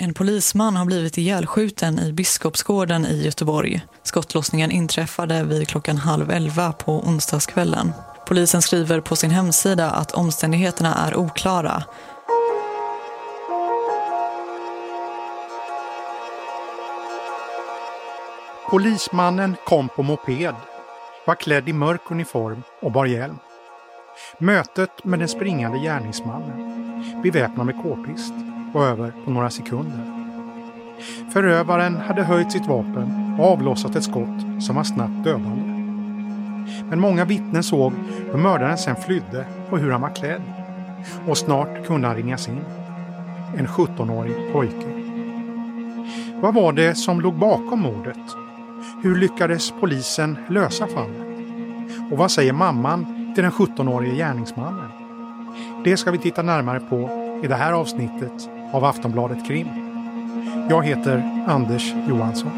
En polisman har blivit ihjälskjuten i Biskopsgården i Göteborg. Skottlossningen inträffade vid klockan halv elva på onsdagskvällen. Polisen skriver på sin hemsida att omständigheterna är oklara. Polismannen kom på moped, var klädd i mörk uniform och bar hjälm. Mötet med den springande gärningsmannen, beväpnad med k-pist, var över på några sekunder. Förövaren hade höjt sitt vapen och avlossat ett skott som var snabbt dödande. Men många vittnen såg hur mördaren sen flydde och hur han var klädd. Och snart kunde han ringas in. En 17-årig pojke. Vad var det som låg bakom mordet? Hur lyckades polisen lösa fallet? Och vad säger mamman till den 17-årige gärningsmannen? Det ska vi titta närmare på i det här avsnittet av Aftonbladet Krim. Jag heter Anders Johansson.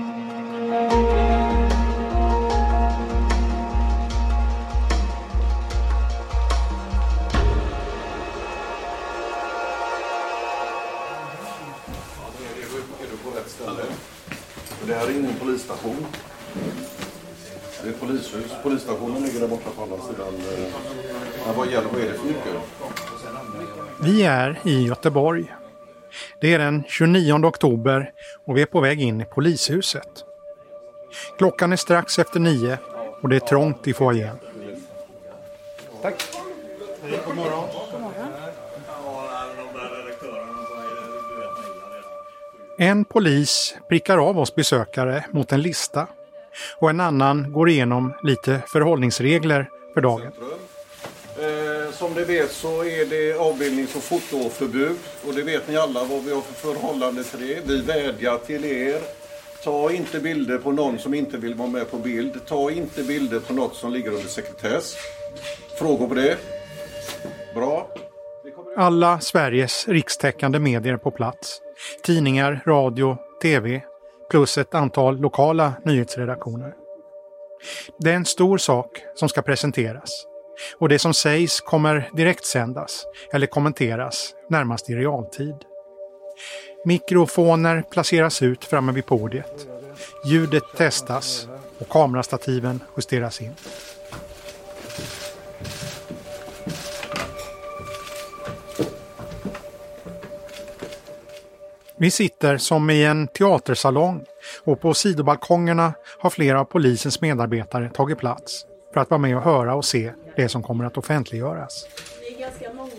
Det här är ingen polisstation. Det är polishus. Polisstationen ligger där borta på andra sidan. Men vad gäller, vad är det för nyckel? Vi är i Göteborg. Det är den 29 oktober och vi är på väg in i polishuset. Klockan är strax efter nio och det är trångt i foajén. Tack. Hej, god morgon. En polis prickar av oss besökare mot en lista och en annan går igenom lite förhållningsregler för dagen. Som ni vet så är det avbildnings och fotoförbud. Och det vet ni alla vad vi har för förhållande till det. Vi vädjar till er. Ta inte bilder på någon som inte vill vara med på bild. Ta inte bilder på något som ligger under sekretess. Frågor på det? Bra. Alla Sveriges rikstäckande medier på plats. Tidningar, radio, tv plus ett antal lokala nyhetsredaktioner. Det är en stor sak som ska presenteras och det som sägs kommer direktsändas eller kommenteras närmast i realtid. Mikrofoner placeras ut framme vid podiet. Ljudet testas och kamerastativen justeras in. Vi sitter som i en teatersalong och på sidobalkongerna har flera av polisens medarbetare tagit plats för att vara med och höra och se det som kommer att offentliggöras.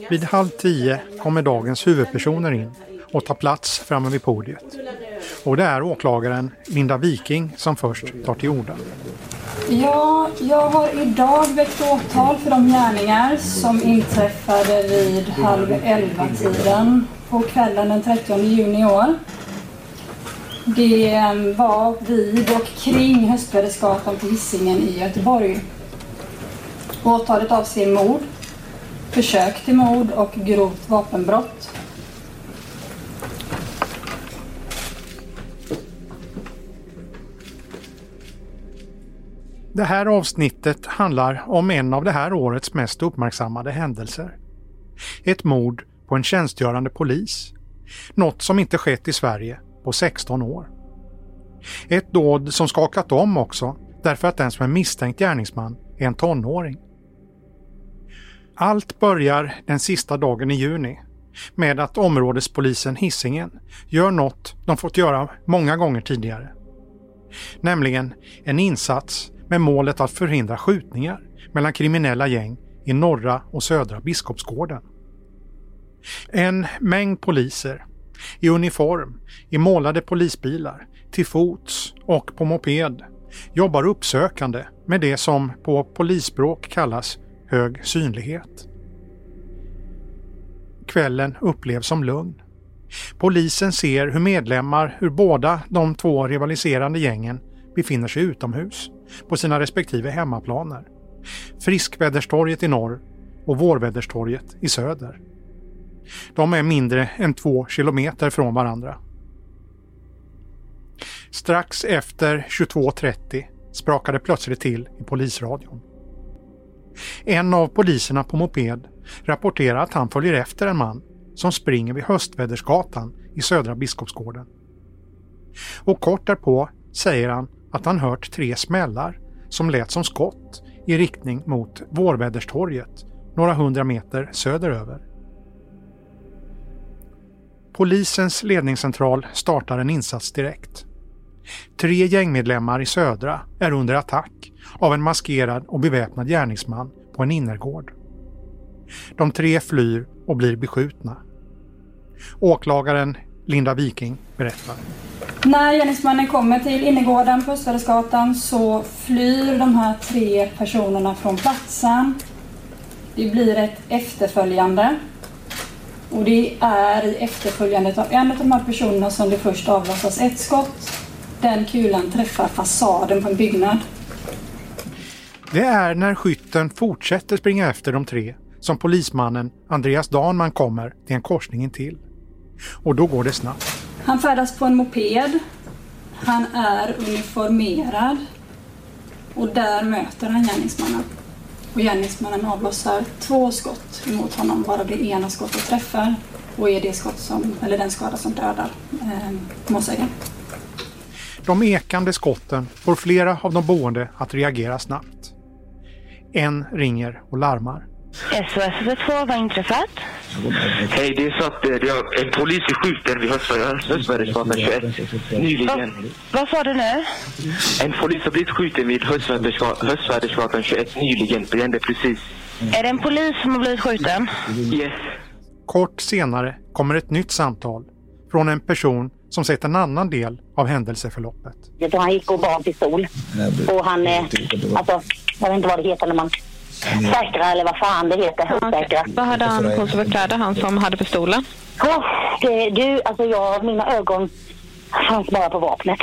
Vid halv tio kommer dagens huvudpersoner in och tar plats framme vid podiet. Och det är åklagaren Linda Viking som först tar till orda. Ja, jag har idag väckt åtal för de gärningar som inträffade vid halv elva-tiden på kvällen den 30 juni i år. Det var vid och kring Höstvädersgatan på Hisingen i Göteborg. Åtalet avser mord, försök till mord och grovt vapenbrott. Det här avsnittet handlar om en av det här årets mest uppmärksammade händelser. Ett mord på en tjänstgörande polis. Något som inte skett i Sverige på 16 år. Ett dåd som skakat om också därför att den som är misstänkt gärningsman är en tonåring. Allt börjar den sista dagen i juni med att områdespolisen Hisingen gör något de fått göra många gånger tidigare. Nämligen en insats med målet att förhindra skjutningar mellan kriminella gäng i norra och södra Biskopsgården. En mängd poliser i uniform, i målade polisbilar, till fots och på moped jobbar uppsökande med det som på polisspråk kallas hög synlighet. Kvällen upplevs som lugn. Polisen ser hur medlemmar ur båda de två rivaliserande gängen befinner sig utomhus på sina respektive hemmaplaner. Friskväderstorget i norr och Vårväderstorget i söder. De är mindre än två kilometer från varandra. Strax efter 22.30 sprakade plötsligt till i polisradion. En av poliserna på moped rapporterar att han följer efter en man som springer vid Höstvädersgatan i Södra Biskopsgården. Och kort därpå säger han att han hört tre smällar som lät som skott i riktning mot Vårväderstorget några hundra meter söderöver. Polisens ledningscentral startar en insats direkt. Tre gängmedlemmar i Södra är under attack av en maskerad och beväpnad gärningsman på en innergård. De tre flyr och blir beskjutna. Åklagaren Linda Viking berättar. När gärningsmannen kommer till innergården på Östvädersgatan så flyr de här tre personerna från platsen. Det blir ett efterföljande. Och det är i efterföljandet av en av de här personerna som det först avlossas ett skott. Den kulan träffar fasaden på en byggnad. Det är när skytten fortsätter springa efter de tre som polismannen Andreas Danman kommer till en korsning till. Och då går det snabbt. Han färdas på en moped. Han är uniformerad. Och där möter han gärningsmannen. Och gärningsmannen avlossar två skott emot honom, varav det ena skottet träffar och är det skott som, eller den skada som dödar eh, målsägaren. De ekande skotten får flera av de boende att reagera snabbt. En ringer och larmar. SOS 112, vad inträffat? Hej, det är så att eh, det är en polis är skjuten vid Höstvädersgatan 21 nyligen. Vad sa du nu? En polis har blivit skjuten vid Höstvädersgatan 21 nyligen. Det hände precis. Är det en polis som har blivit skjuten? Yes. Kort senare kommer ett nytt samtal från en person som sett en annan del av händelseförloppet. Han gick och bar en pistol. Och han, eh, alltså, jag vet inte vad det heter när man säkrar eller vad fan det heter. Osäkra. Vad hade han på sig för kläder, han som hade pistolen? Oh, det, du, alltså jag, mina ögon fanns bara på vapnet.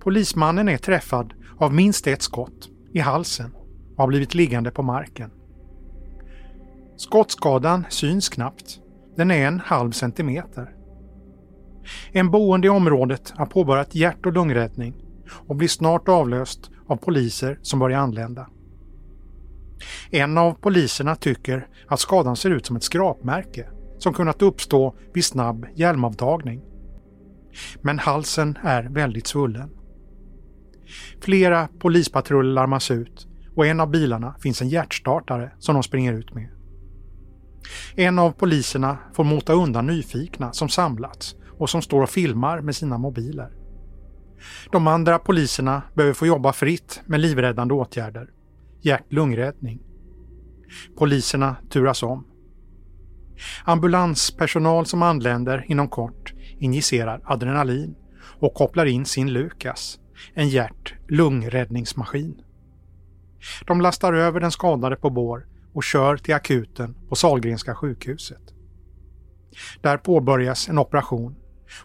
Polismannen är träffad av minst ett skott i halsen och har blivit liggande på marken. Skottskadan syns knappt. Den är en halv centimeter. En boende i området har påbörjat hjärt- och lungräddning och blir snart avlöst av poliser som börjar anlända. En av poliserna tycker att skadan ser ut som ett skrapmärke som kunnat uppstå vid snabb hjälmavtagning. Men halsen är väldigt svullen. Flera polispatruller larmas ut och en av bilarna finns en hjärtstartare som de springer ut med. En av poliserna får mota undan nyfikna som samlats och som står och filmar med sina mobiler. De andra poliserna behöver få jobba fritt med livräddande åtgärder. Hjärt-lungräddning. Poliserna turas om. Ambulanspersonal som anländer inom kort injicerar adrenalin och kopplar in sin Lukas, en hjärt-lungräddningsmaskin. De lastar över den skadade på bår och kör till akuten på Salgrenska sjukhuset. Där påbörjas en operation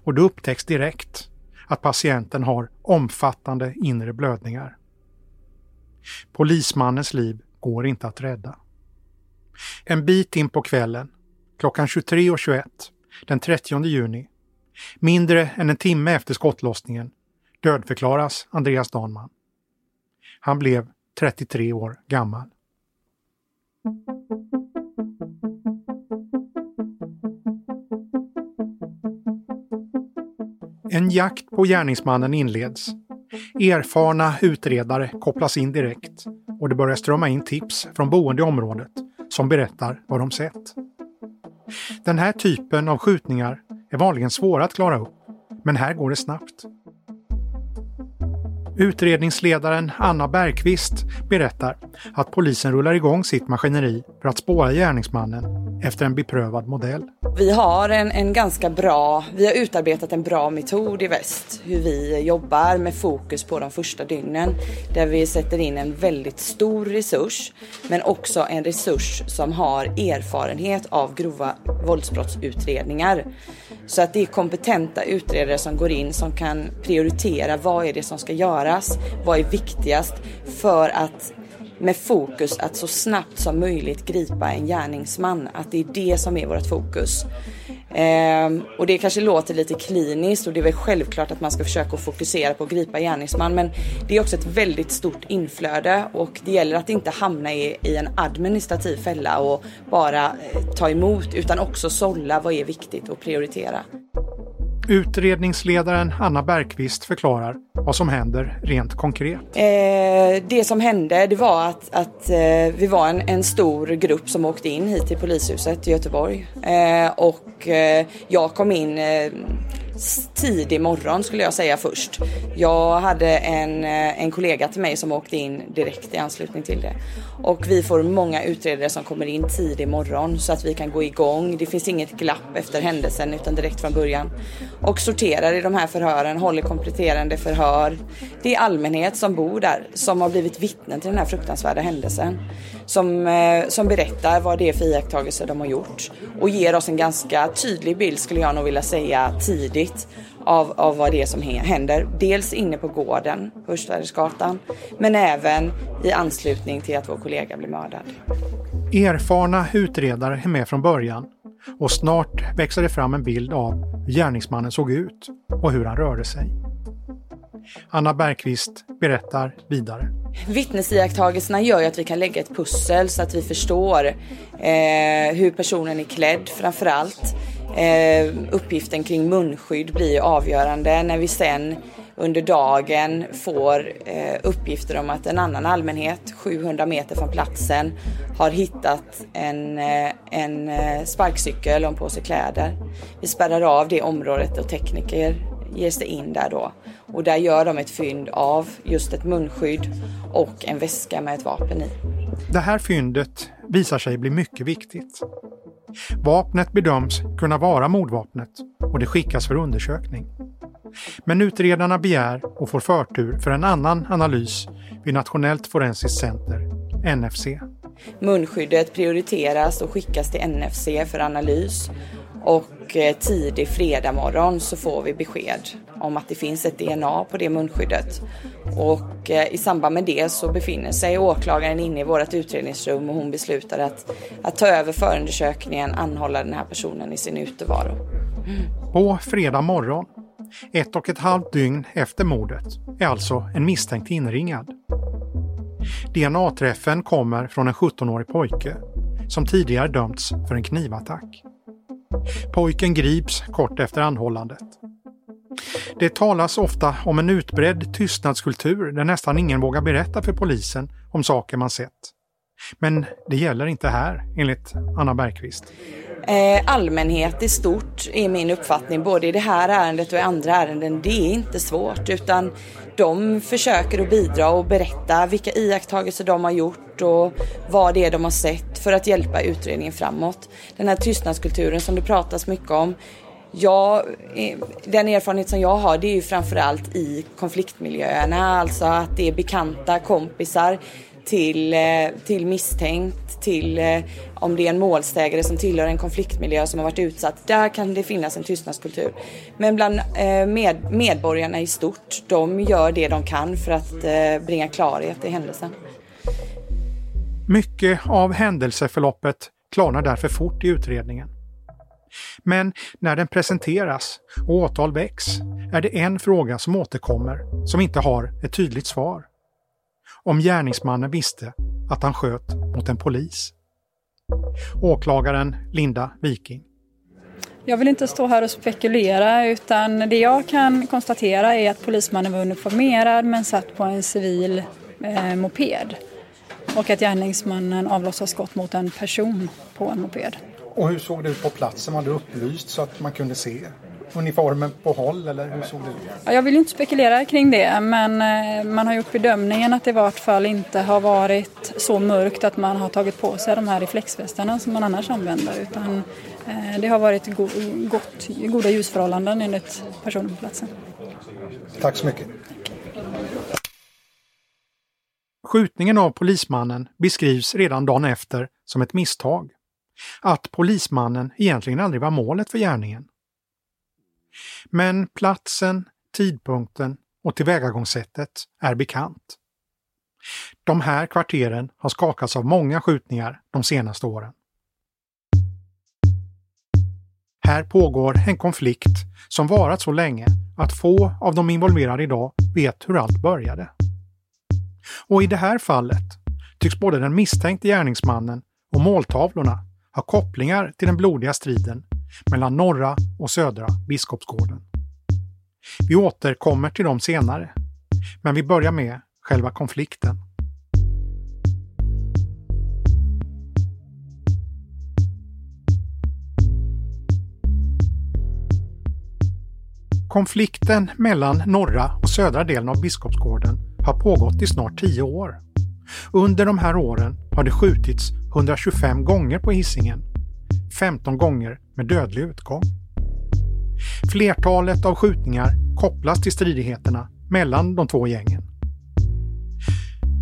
och det upptäcks direkt att patienten har omfattande inre blödningar. Polismannens liv går inte att rädda. En bit in på kvällen, klockan 23.21 den 30 juni, mindre än en timme efter skottlossningen, dödförklaras Andreas Danman. Han blev 33 år gammal. En jakt på gärningsmannen inleds. Erfarna utredare kopplas in direkt och det börjar strömma in tips från boende i området som berättar vad de sett. Den här typen av skjutningar är vanligen svåra att klara upp, men här går det snabbt. Utredningsledaren Anna Bergqvist berättar att polisen rullar igång sitt maskineri för att spåra gärningsmannen efter en beprövad modell. Vi har en, en ganska bra, vi har utarbetat en bra metod i väst hur vi jobbar med fokus på de första dygnen där vi sätter in en väldigt stor resurs men också en resurs som har erfarenhet av grova våldsbrottsutredningar. Så att det är kompetenta utredare som går in som kan prioritera vad är det som ska göras, vad är viktigast för att med fokus att så snabbt som möjligt gripa en gärningsman. Att det är det som är vårt fokus. Ehm, och det kanske låter lite kliniskt och det är väl självklart att man ska försöka fokusera på att gripa gärningsman. Men det är också ett väldigt stort inflöde och det gäller att inte hamna i, i en administrativ fälla och bara eh, ta emot utan också sålla vad är viktigt och prioritera. Utredningsledaren Anna Bergqvist förklarar vad som händer rent konkret. Eh, det som hände det var att, att eh, vi var en, en, stor grupp som åkte in hit till polishuset i Göteborg. Eh, och eh, jag kom in eh, tidig morgon skulle jag säga först. Jag hade en, eh, en kollega till mig som åkte in direkt i anslutning till det. Och vi får många utredare som kommer in tidig morgon så att vi kan gå igång. Det finns inget glapp efter händelsen utan direkt från början. Och sorterar i de här förhören, håller kompletterande förhör. Det är allmänhet som bor där som har blivit vittnen till den här fruktansvärda händelsen. Som, eh, som berättar vad det är för iakttagelser de har gjort och ger oss en ganska tydlig bild skulle jag nog vilja säga tidigt av, av vad det är som händer. Dels inne på gården på Östvädersgatan men även i anslutning till att vår kollega blir mördad. Erfarna utredare är med från början och snart växer det fram en bild av hur gärningsmannen såg ut och hur han rörde sig. Anna Bergqvist berättar vidare. Vittnesiakttagelserna gör ju att vi kan lägga ett pussel så att vi förstår eh, hur personen är klädd framför allt. Eh, uppgiften kring munskydd blir avgörande när vi sen under dagen får eh, uppgifter om att en annan allmänhet 700 meter från platsen har hittat en, eh, en eh, sparkcykel och en påse kläder. Vi spärrar av det området och tekniker ger sig in där då. Och där gör de ett fynd av just ett munskydd och en väska med ett vapen i. Det här fyndet visar sig bli mycket viktigt. Vapnet bedöms kunna vara mordvapnet och det skickas för undersökning. Men utredarna begär och får förtur för en annan analys vid Nationellt forensiskt center, NFC. Munskyddet prioriteras och skickas till NFC för analys och eh, tidig fredag morgon så får vi besked om att det finns ett DNA på det munskyddet. Och eh, i samband med det så befinner sig åklagaren inne i vårt utredningsrum och hon beslutar att, att ta över förundersökningen, anhålla den här personen i sin utevaro. Mm. På fredag morgon, ett och ett halvt dygn efter mordet, är alltså en misstänkt inringad. DNA-träffen kommer från en 17-årig pojke som tidigare dömts för en knivattack. Pojken grips kort efter anhållandet. Det talas ofta om en utbredd tystnadskultur där nästan ingen vågar berätta för polisen om saker man sett. Men det gäller inte här, enligt Anna Bergqvist. Eh, allmänhet i stort är min uppfattning, både i det här ärendet och i andra ärenden. Det är inte svårt, utan de försöker att bidra och berätta vilka iakttagelser de har gjort och vad det är de har sett för att hjälpa utredningen framåt. Den här tystnadskulturen som det pratas mycket om. Jag, eh, den erfarenhet som jag har det är ju framförallt i konfliktmiljöerna, alltså att det är bekanta kompisar till, eh, till misstänkt, till eh, om det är en målsägare som tillhör en konfliktmiljö som har varit utsatt. Där kan det finnas en tystnadskultur. Men bland eh, med, medborgarna i stort, de gör det de kan för att bringa klarhet i händelsen. Mycket av händelseförloppet klarnar därför fort i utredningen. Men när den presenteras och åtal väcks är det en fråga som återkommer som inte har ett tydligt svar om gärningsmannen visste att han sköt mot en polis. Åklagaren Linda Viking. Jag vill inte stå här och spekulera utan det jag kan konstatera är att polismannen var uniformerad men satt på en civil eh, moped. Och att gärningsmannen avlossade skott mot en person på en moped. Och hur såg det ut på platsen? Var det upplyst så att man kunde se? Uniformen på håll eller hur såg det ut? Jag vill inte spekulera kring det men eh, man har gjort bedömningen att det i vart fall inte har varit så mörkt att man har tagit på sig de här reflexvästarna som man annars använder utan eh, det har varit go gott, goda ljusförhållanden enligt personen på platsen. Tack så mycket. Skjutningen av polismannen beskrivs redan dagen efter som ett misstag. Att polismannen egentligen aldrig var målet för gärningen. Men platsen, tidpunkten och tillvägagångssättet är bekant. De här kvarteren har skakats av många skjutningar de senaste åren. Här pågår en konflikt som varat så länge att få av de involverade idag vet hur allt började. Och i det här fallet tycks både den misstänkte gärningsmannen och måltavlorna ha kopplingar till den blodiga striden mellan norra och södra Biskopsgården. Vi återkommer till dem senare. Men vi börjar med själva konflikten. Konflikten mellan norra och södra delen av Biskopsgården har pågått i snart tio år. Under de här åren har det skjutits 125 gånger på hissingen 15 gånger med dödlig utgång. Flertalet av skjutningar kopplas till stridigheterna mellan de två gängen.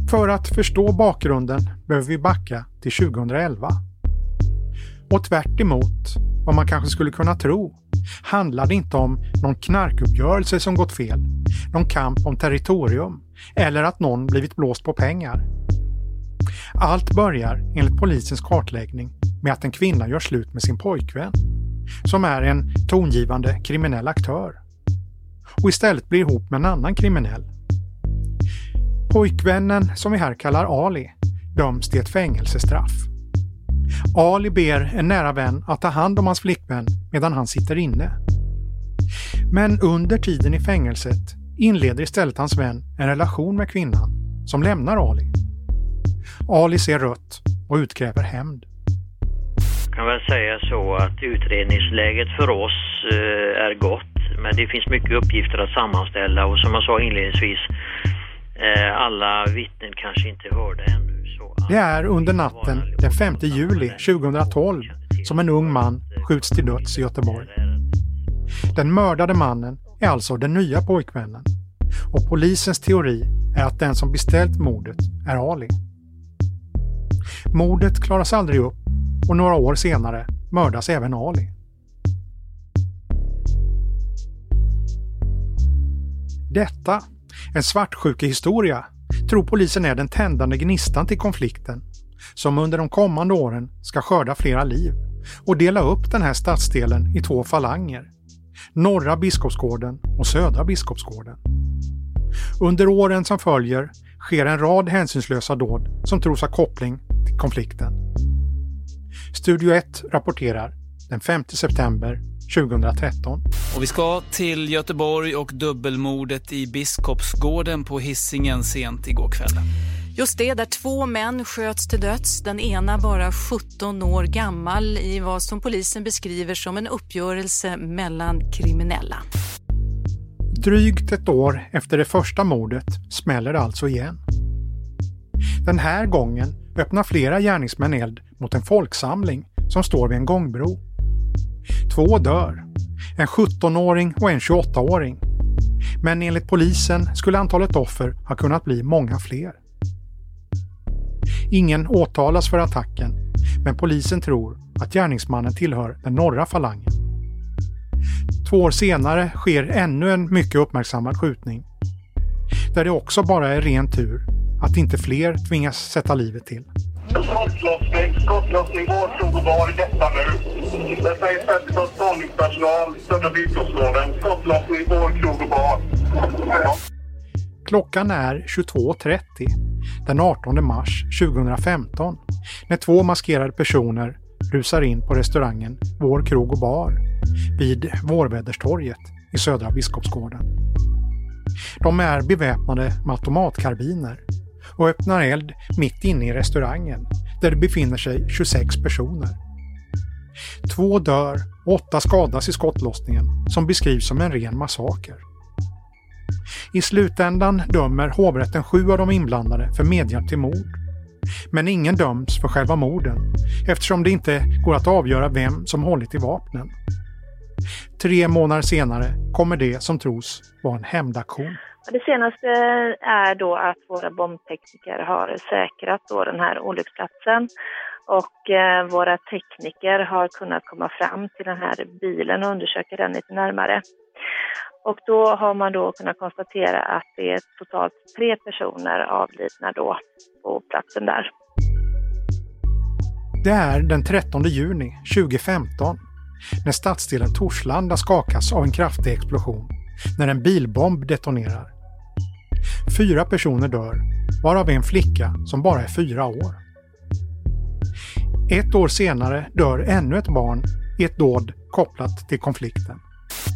För att förstå bakgrunden behöver vi backa till 2011. Och tvärt emot vad man kanske skulle kunna tro handlar det inte om någon knarkuppgörelse som gått fel, någon kamp om territorium eller att någon blivit blåst på pengar. Allt börjar enligt polisens kartläggning med att en kvinna gör slut med sin pojkvän, som är en tongivande kriminell aktör, och istället blir ihop med en annan kriminell. Pojkvännen, som vi här kallar Ali, döms till ett fängelsestraff. Ali ber en nära vän att ta hand om hans flickvän medan han sitter inne. Men under tiden i fängelset inleder istället hans vän en relation med kvinnan, som lämnar Ali. Ali ser rött och utkräver hämnd. Kan väl säga så att utredningsläget för oss eh, är gott, men det finns mycket uppgifter att sammanställa och som jag sa inledningsvis, eh, alla vittnen kanske inte hörde ännu. Det är under natten den 5 juli 2012 som en ung man skjuts till döds i Göteborg. Den mördade mannen är alltså den nya pojkvännen och polisens teori är att den som beställt mordet är Ali. Mordet klaras aldrig upp och några år senare mördas även Ali. Detta, en svartsjukehistoria, tror polisen är den tändande gnistan till konflikten som under de kommande åren ska skörda flera liv och dela upp den här stadsdelen i två falanger. Norra Biskopsgården och Södra Biskopsgården. Under åren som följer sker en rad hänsynslösa dåd som tros ha koppling till konflikten. Studio 1 rapporterar den 5 september 2013. Och vi ska till Göteborg och dubbelmordet i Biskopsgården på hissingen sent igår kväll. Just det, där två män sköts till döds. Den ena bara 17 år gammal i vad som polisen beskriver som en uppgörelse mellan kriminella. Drygt ett år efter det första mordet smäller det alltså igen. Den här gången öppnar flera gärningsmän eld mot en folksamling som står vid en gångbro. Två dör, en 17-åring och en 28-åring. Men enligt polisen skulle antalet offer ha kunnat bli många fler. Ingen åtalas för attacken, men polisen tror att gärningsmannen tillhör den norra falangen. Två år senare sker ännu en mycket uppmärksammad skjutning. Där det också bara är ren tur att inte fler tvingas sätta livet till. Skottlossning, skottlossning, vårdkrog och bar i detta nu. Detta är Centerns spaningspersonal, Södra Biskopsgården. Skottlossning, vårdkrog och bar. Ja. Klockan är 22.30 den 18 mars 2015 när två maskerade personer rusar in på restaurangen Vår krog och bar vid Vårväderstorget i Södra Biskopsgården. De är beväpnade med automatkarbiner och öppnar eld mitt inne i restaurangen där det befinner sig 26 personer. Två dör och åtta skadas i skottlossningen som beskrivs som en ren massaker. I slutändan dömer hovrätten sju av de inblandade för medhjälp till mord. Men ingen döms för själva morden eftersom det inte går att avgöra vem som hållit i vapnen. Tre månader senare kommer det som tros vara en hämndaktion. Det senaste är då att våra bombtekniker har säkrat då den här olycksplatsen och eh, våra tekniker har kunnat komma fram till den här bilen och undersöka den lite närmare. Och då har man då kunnat konstatera att det är totalt tre personer avlidna då på platsen där. Det är den 13 juni 2015 när stadsdelen Torslanda skakas av en kraftig explosion när en bilbomb detonerar. Fyra personer dör, varav en flicka som bara är fyra år. Ett år senare dör ännu ett barn i ett dåd kopplat till konflikten.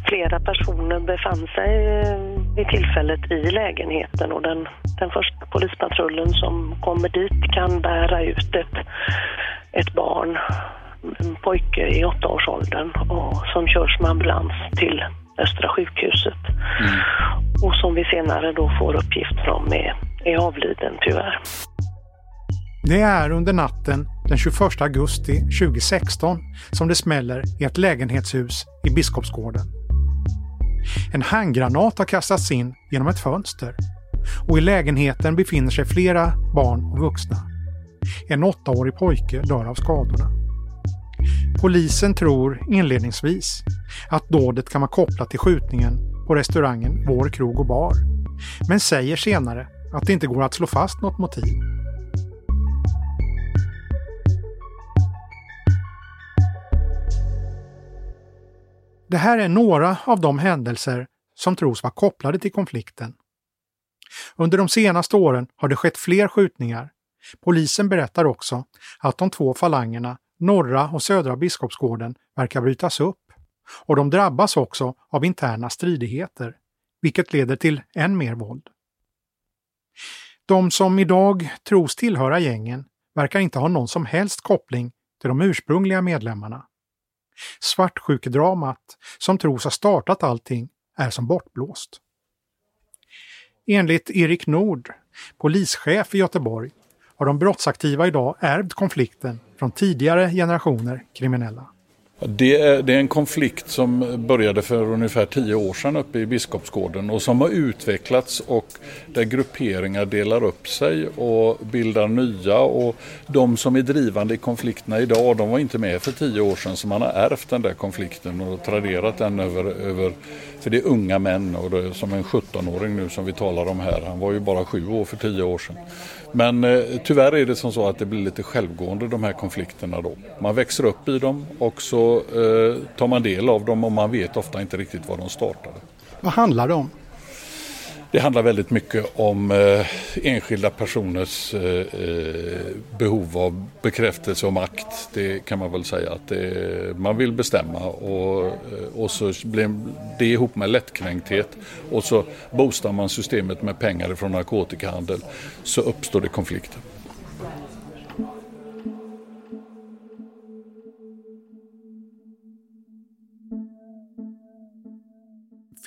flera personer befann sig eh, vid tillfället i lägenheten och den, den första polispatrullen som kommer dit kan bära ut ett, ett barn, en pojke i åttaårsåldern och som körs med ambulans till Östra sjukhuset. Mm. Och som vi senare då får uppgifter om är, är avliden tyvärr. Det är under natten den 21 augusti 2016 som det smäller i ett lägenhetshus i Biskopsgården. En handgranat har kastats in genom ett fönster och i lägenheten befinner sig flera barn och vuxna. En åttaårig pojke dör av skadorna. Polisen tror inledningsvis att dådet kan vara kopplat till skjutningen på restaurangen Vår krog och bar, men säger senare att det inte går att slå fast något motiv. Det här är några av de händelser som tros vara kopplade till konflikten. Under de senaste åren har det skett fler skjutningar. Polisen berättar också att de två falangerna, norra och södra Biskopsgården, verkar brytas upp. Och de drabbas också av interna stridigheter, vilket leder till än mer våld. De som idag tros tillhöra gängen verkar inte ha någon som helst koppling till de ursprungliga medlemmarna. Svartsjukedramat, som tros ha startat allting, är som bortblåst. Enligt Erik Nord, polischef i Göteborg, har de brottsaktiva idag ärvt konflikten från tidigare generationer kriminella. Det är, det är, en konflikt som började för ungefär tio år sedan uppe i Biskopsgården och som har utvecklats och där grupperingar delar upp sig och bildar nya och de som är drivande i konflikterna idag de var inte med för tio år sedan så man har ärvt den där konflikten och traderat den över, över för det är unga män och det är som en 17-åring nu som vi talar om här. Han var ju bara sju år för tio år sedan. Men eh, tyvärr är det som så att det blir lite självgående de här konflikterna då. Man växer upp i dem och så eh, tar man del av dem och man vet ofta inte riktigt var de startade. Vad handlar det om? Det handlar väldigt mycket om eh, enskilda personers eh, eh, behov av bekräftelse och makt. Det kan man väl säga att det, man vill bestämma och, eh, och så blir det ihop med lättkränkthet och så boostar man systemet med pengar från narkotikahandel så uppstår det konflikter.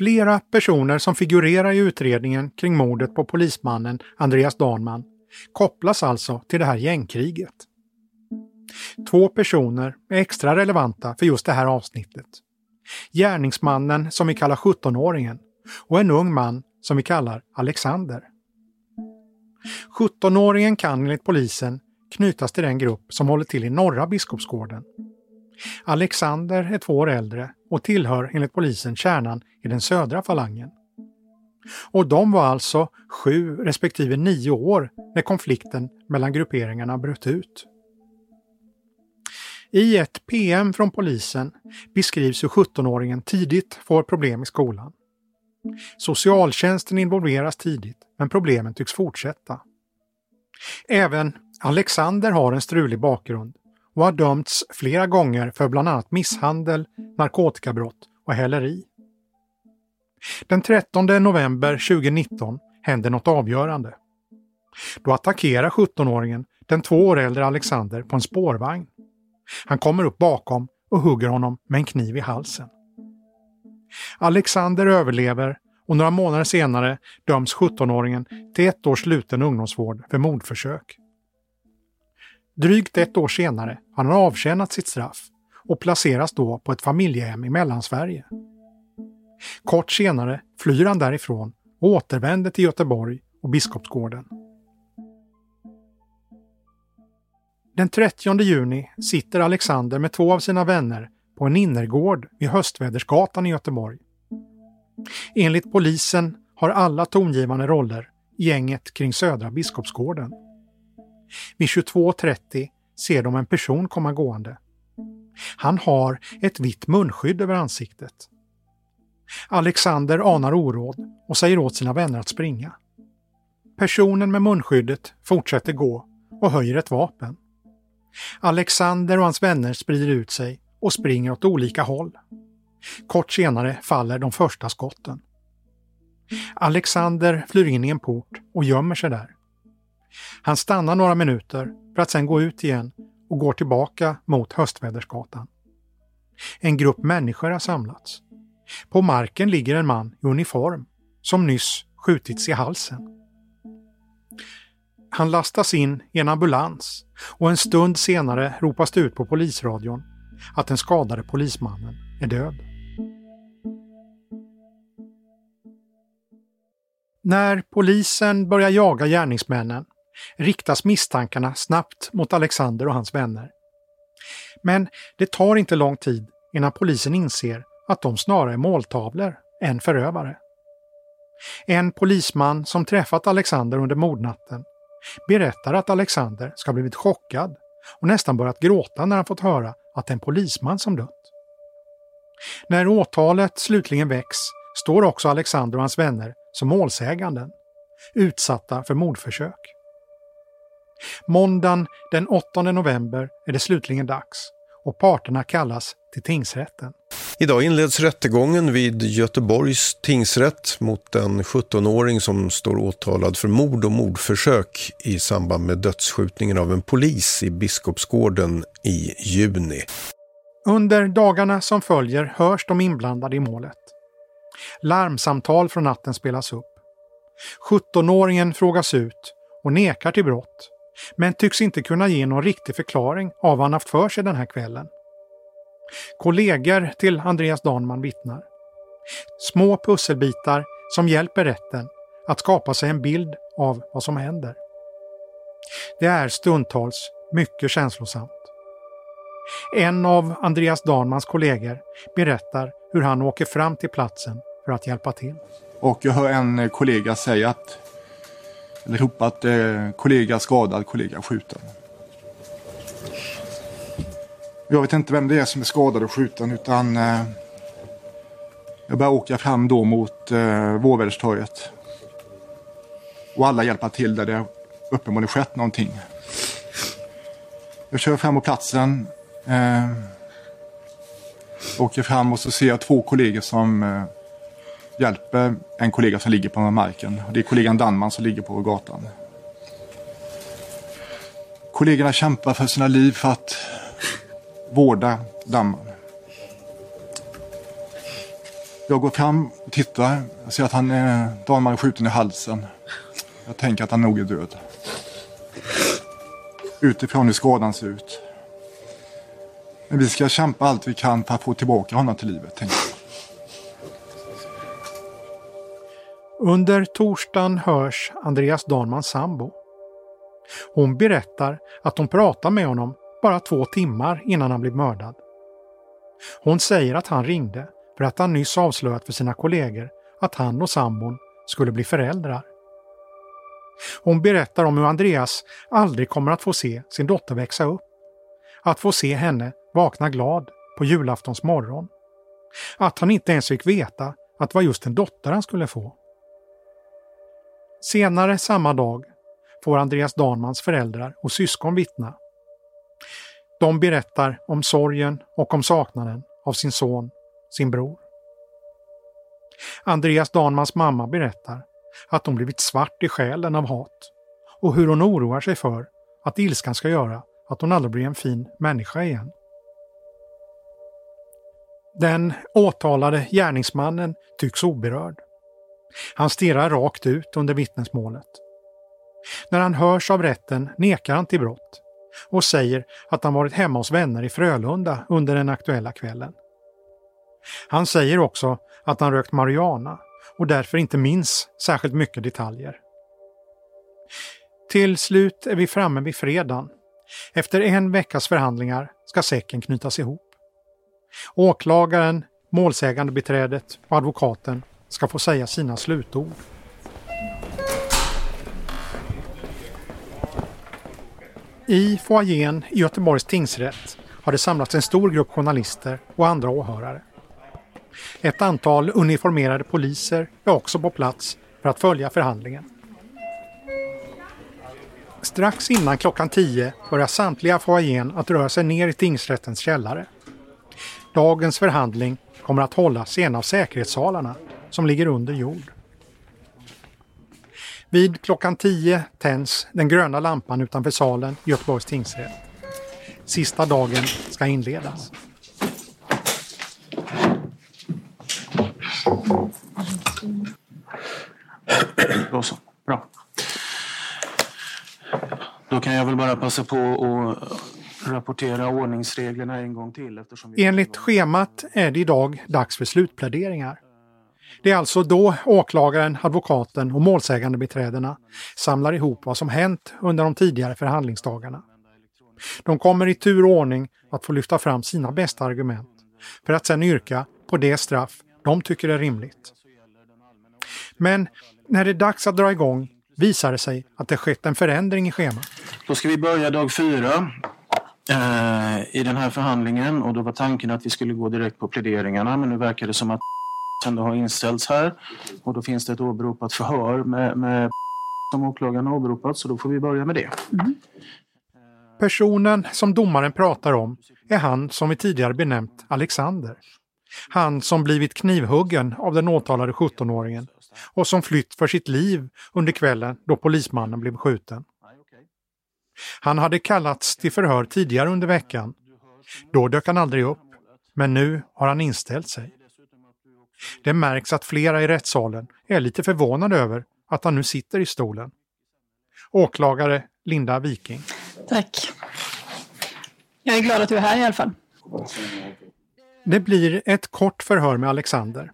Flera personer som figurerar i utredningen kring mordet på polismannen Andreas Danman kopplas alltså till det här gängkriget. Två personer är extra relevanta för just det här avsnittet. Gärningsmannen som vi kallar 17-åringen och en ung man som vi kallar Alexander. 17-åringen kan enligt polisen knytas till den grupp som håller till i norra Biskopsgården Alexander är två år äldre och tillhör enligt polisen kärnan i den södra falangen. Och de var alltså sju respektive nio år när konflikten mellan grupperingarna bröt ut. I ett PM från polisen beskrivs hur 17-åringen tidigt får problem i skolan. Socialtjänsten involveras tidigt, men problemen tycks fortsätta. Även Alexander har en strulig bakgrund och har dömts flera gånger för bland annat misshandel, narkotikabrott och häleri. Den 13 november 2019 händer något avgörande. Då attackerar 17-åringen den två år äldre Alexander på en spårvagn. Han kommer upp bakom och hugger honom med en kniv i halsen. Alexander överlever och några månader senare döms 17-åringen till ett års sluten ungdomsvård för mordförsök. Drygt ett år senare har han avtjänat sitt straff och placeras då på ett familjehem i Mellansverige. Kort senare flyr han därifrån och återvänder till Göteborg och Biskopsgården. Den 30 juni sitter Alexander med två av sina vänner på en innergård vid Höstvädersgatan i Göteborg. Enligt polisen har alla tongivande roller i gänget kring Södra Biskopsgården. Vid 22.30 ser de en person komma gående. Han har ett vitt munskydd över ansiktet. Alexander anar oråd och säger åt sina vänner att springa. Personen med munskyddet fortsätter gå och höjer ett vapen. Alexander och hans vänner sprider ut sig och springer åt olika håll. Kort senare faller de första skotten. Alexander flyr in i en port och gömmer sig där. Han stannar några minuter för att sedan gå ut igen och går tillbaka mot Höstvädersgatan. En grupp människor har samlats. På marken ligger en man i uniform som nyss skjutits i halsen. Han lastas in i en ambulans och en stund senare ropas det ut på polisradion att den skadade polismannen är död. När polisen börjar jaga gärningsmännen riktas misstankarna snabbt mot Alexander och hans vänner. Men det tar inte lång tid innan polisen inser att de snarare är måltavlor än förövare. En polisman som träffat Alexander under mordnatten berättar att Alexander ska ha blivit chockad och nästan börjat gråta när han fått höra att det är en polisman som dött. När åtalet slutligen väcks står också Alexander och hans vänner som målsäganden, utsatta för mordförsök. Måndagen den 8 november är det slutligen dags och parterna kallas till tingsrätten. Idag inleds rättegången vid Göteborgs tingsrätt mot en 17-åring som står åtalad för mord och mordförsök i samband med dödsskjutningen av en polis i Biskopsgården i juni. Under dagarna som följer hörs de inblandade i målet. Larmsamtal från natten spelas upp. 17-åringen frågas ut och nekar till brott, men tycks inte kunna ge någon riktig förklaring av vad han haft för sig den här kvällen. Kollegor till Andreas Danman vittnar. Små pusselbitar som hjälper rätten att skapa sig en bild av vad som händer. Det är stundtals mycket känslosamt. En av Andreas Danmans kollegor berättar hur han åker fram till platsen för att hjälpa till. Och jag hör en kollega säga att, eller ropat eh, kollega skadad, kollega skjuten. Jag vet inte vem det är som är skadad och skjuten utan eh, jag börjar åka fram då mot eh, Vårväderstorget. Och alla hjälpa till där det uppenbarligen skett någonting. Jag kör fram på platsen. Eh, åker fram och så ser jag två kollegor som eh, hjälper en kollega som ligger på marken. Det är kollegan Danman som ligger på gatan. Kollegorna kämpar för sina liv för att vårda Danman. Jag går fram och tittar. Jag ser att han är, Danman är skjuten i halsen. Jag tänker att han nog är död. Utifrån hur skadan ser ut. Men vi ska kämpa allt vi kan för att få tillbaka honom till livet, tänker jag. Under torsdagen hörs Andreas Danmans sambo. Hon berättar att hon pratar med honom bara två timmar innan han blev mördad. Hon säger att han ringde för att han nyss avslöjat för sina kollegor att han och sambon skulle bli föräldrar. Hon berättar om hur Andreas aldrig kommer att få se sin dotter växa upp. Att få se henne vakna glad på julaftons morgon. Att han inte ens fick veta att det var just en dotter han skulle få. Senare samma dag får Andreas Danmans föräldrar och syskon vittna. De berättar om sorgen och om saknaden av sin son, sin bror. Andreas Danmans mamma berättar att hon blivit svart i själen av hat och hur hon oroar sig för att ilskan ska göra att hon aldrig blir en fin människa igen. Den åtalade gärningsmannen tycks oberörd. Han stirrar rakt ut under vittnesmålet. När han hörs av rätten nekar han till brott och säger att han varit hemma hos vänner i Frölunda under den aktuella kvällen. Han säger också att han rökt marijuana och därför inte minns särskilt mycket detaljer. Till slut är vi framme vid fredagen. Efter en veckas förhandlingar ska säcken knytas ihop. Åklagaren, målsägandebiträdet och advokaten ska få säga sina slutord. I foajén i Göteborgs tingsrätt har det samlats en stor grupp journalister och andra åhörare. Ett antal uniformerade poliser är också på plats för att följa förhandlingen. Strax innan klockan 10 börjar samtliga foajén att röra sig ner i tingsrättens källare. Dagens förhandling kommer att hållas i en av säkerhetssalarna som ligger under jord. Vid klockan 10 tänds den gröna lampan utanför salen i Göteborgs tingsrätt. Sista dagen ska inledas. Då så, bra. Då kan jag väl bara passa på att rapportera ordningsreglerna en gång till. Eftersom vi... Enligt schemat är det idag dags för slutpläderingar. Det är alltså då åklagaren, advokaten och målsägandebiträdena samlar ihop vad som hänt under de tidigare förhandlingsdagarna. De kommer i tur och ordning att få lyfta fram sina bästa argument för att sedan yrka på det straff de tycker är rimligt. Men när det är dags att dra igång visar det sig att det skett en förändring i schemat. Då ska vi börja dag fyra eh, i den här förhandlingen och då var tanken att vi skulle gå direkt på pläderingarna men nu verkar det som att ändå har inställts här och då finns det ett åberopat förhör med, med som åklagaren har åberopat så då får vi börja med det. Mm. Personen som domaren pratar om är han som vi tidigare benämnt Alexander. Han som blivit knivhuggen av den åtalade 17-åringen och som flytt för sitt liv under kvällen då polismannen blev skjuten. Han hade kallats till förhör tidigare under veckan. Då dök han aldrig upp, men nu har han inställt sig. Det märks att flera i rättssalen är lite förvånade över att han nu sitter i stolen. Åklagare Linda Viking. Tack. Jag är glad att du är här i alla fall. Det blir ett kort förhör med Alexander.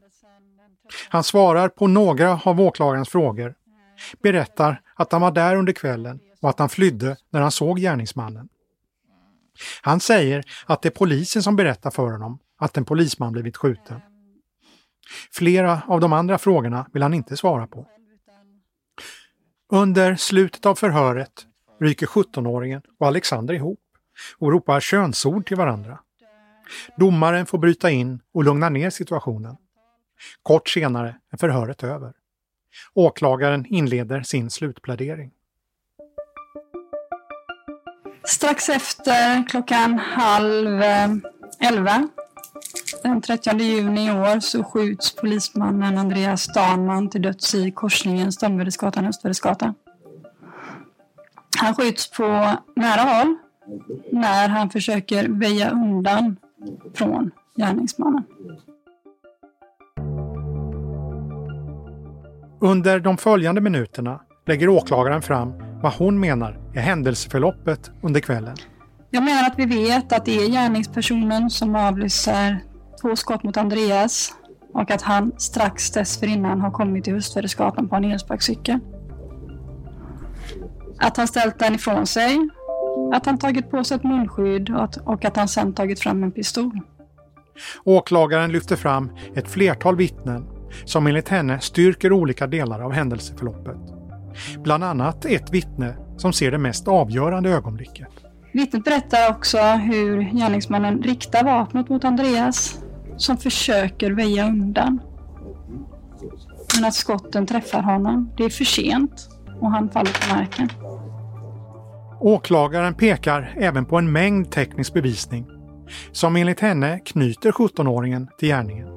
Han svarar på några av åklagarens frågor, berättar att han var där under kvällen och att han flydde när han såg gärningsmannen. Han säger att det är polisen som berättar för honom att en polisman blivit skjuten. Flera av de andra frågorna vill han inte svara på. Under slutet av förhöret ryker 17-åringen och Alexander ihop och ropar könsord till varandra. Domaren får bryta in och lugna ner situationen. Kort senare är förhöret över. Åklagaren inleder sin slutplädering. Strax efter klockan halv eh, elva den 30 juni i år så skjuts polismannen Andreas Danman till döds i korsningen Stönnvedesgatan-Östvedesgatan. Han skjuts på nära håll när han försöker väja undan från gärningsmannen. Under de följande minuterna lägger åklagaren fram vad hon menar är händelseförloppet under kvällen. Jag menar att vi vet att det är gärningspersonen som avlyssar två skott mot Andreas och att han strax dessförinnan har kommit till Höstvädersgatan på en elsparkcykel. Att han ställt den ifrån sig, att han tagit på sig ett munskydd och att, och att han sedan tagit fram en pistol. Åklagaren lyfter fram ett flertal vittnen som enligt henne styrker olika delar av händelseförloppet. Bland annat ett vittne som ser det mest avgörande ögonblicket. Vittnet berättar också hur gärningsmannen riktar vapnet mot Andreas som försöker väja undan. Men att skotten träffar honom. Det är för sent och han faller på marken. Åklagaren pekar även på en mängd teknisk bevisning som enligt henne knyter 17-åringen till gärningen.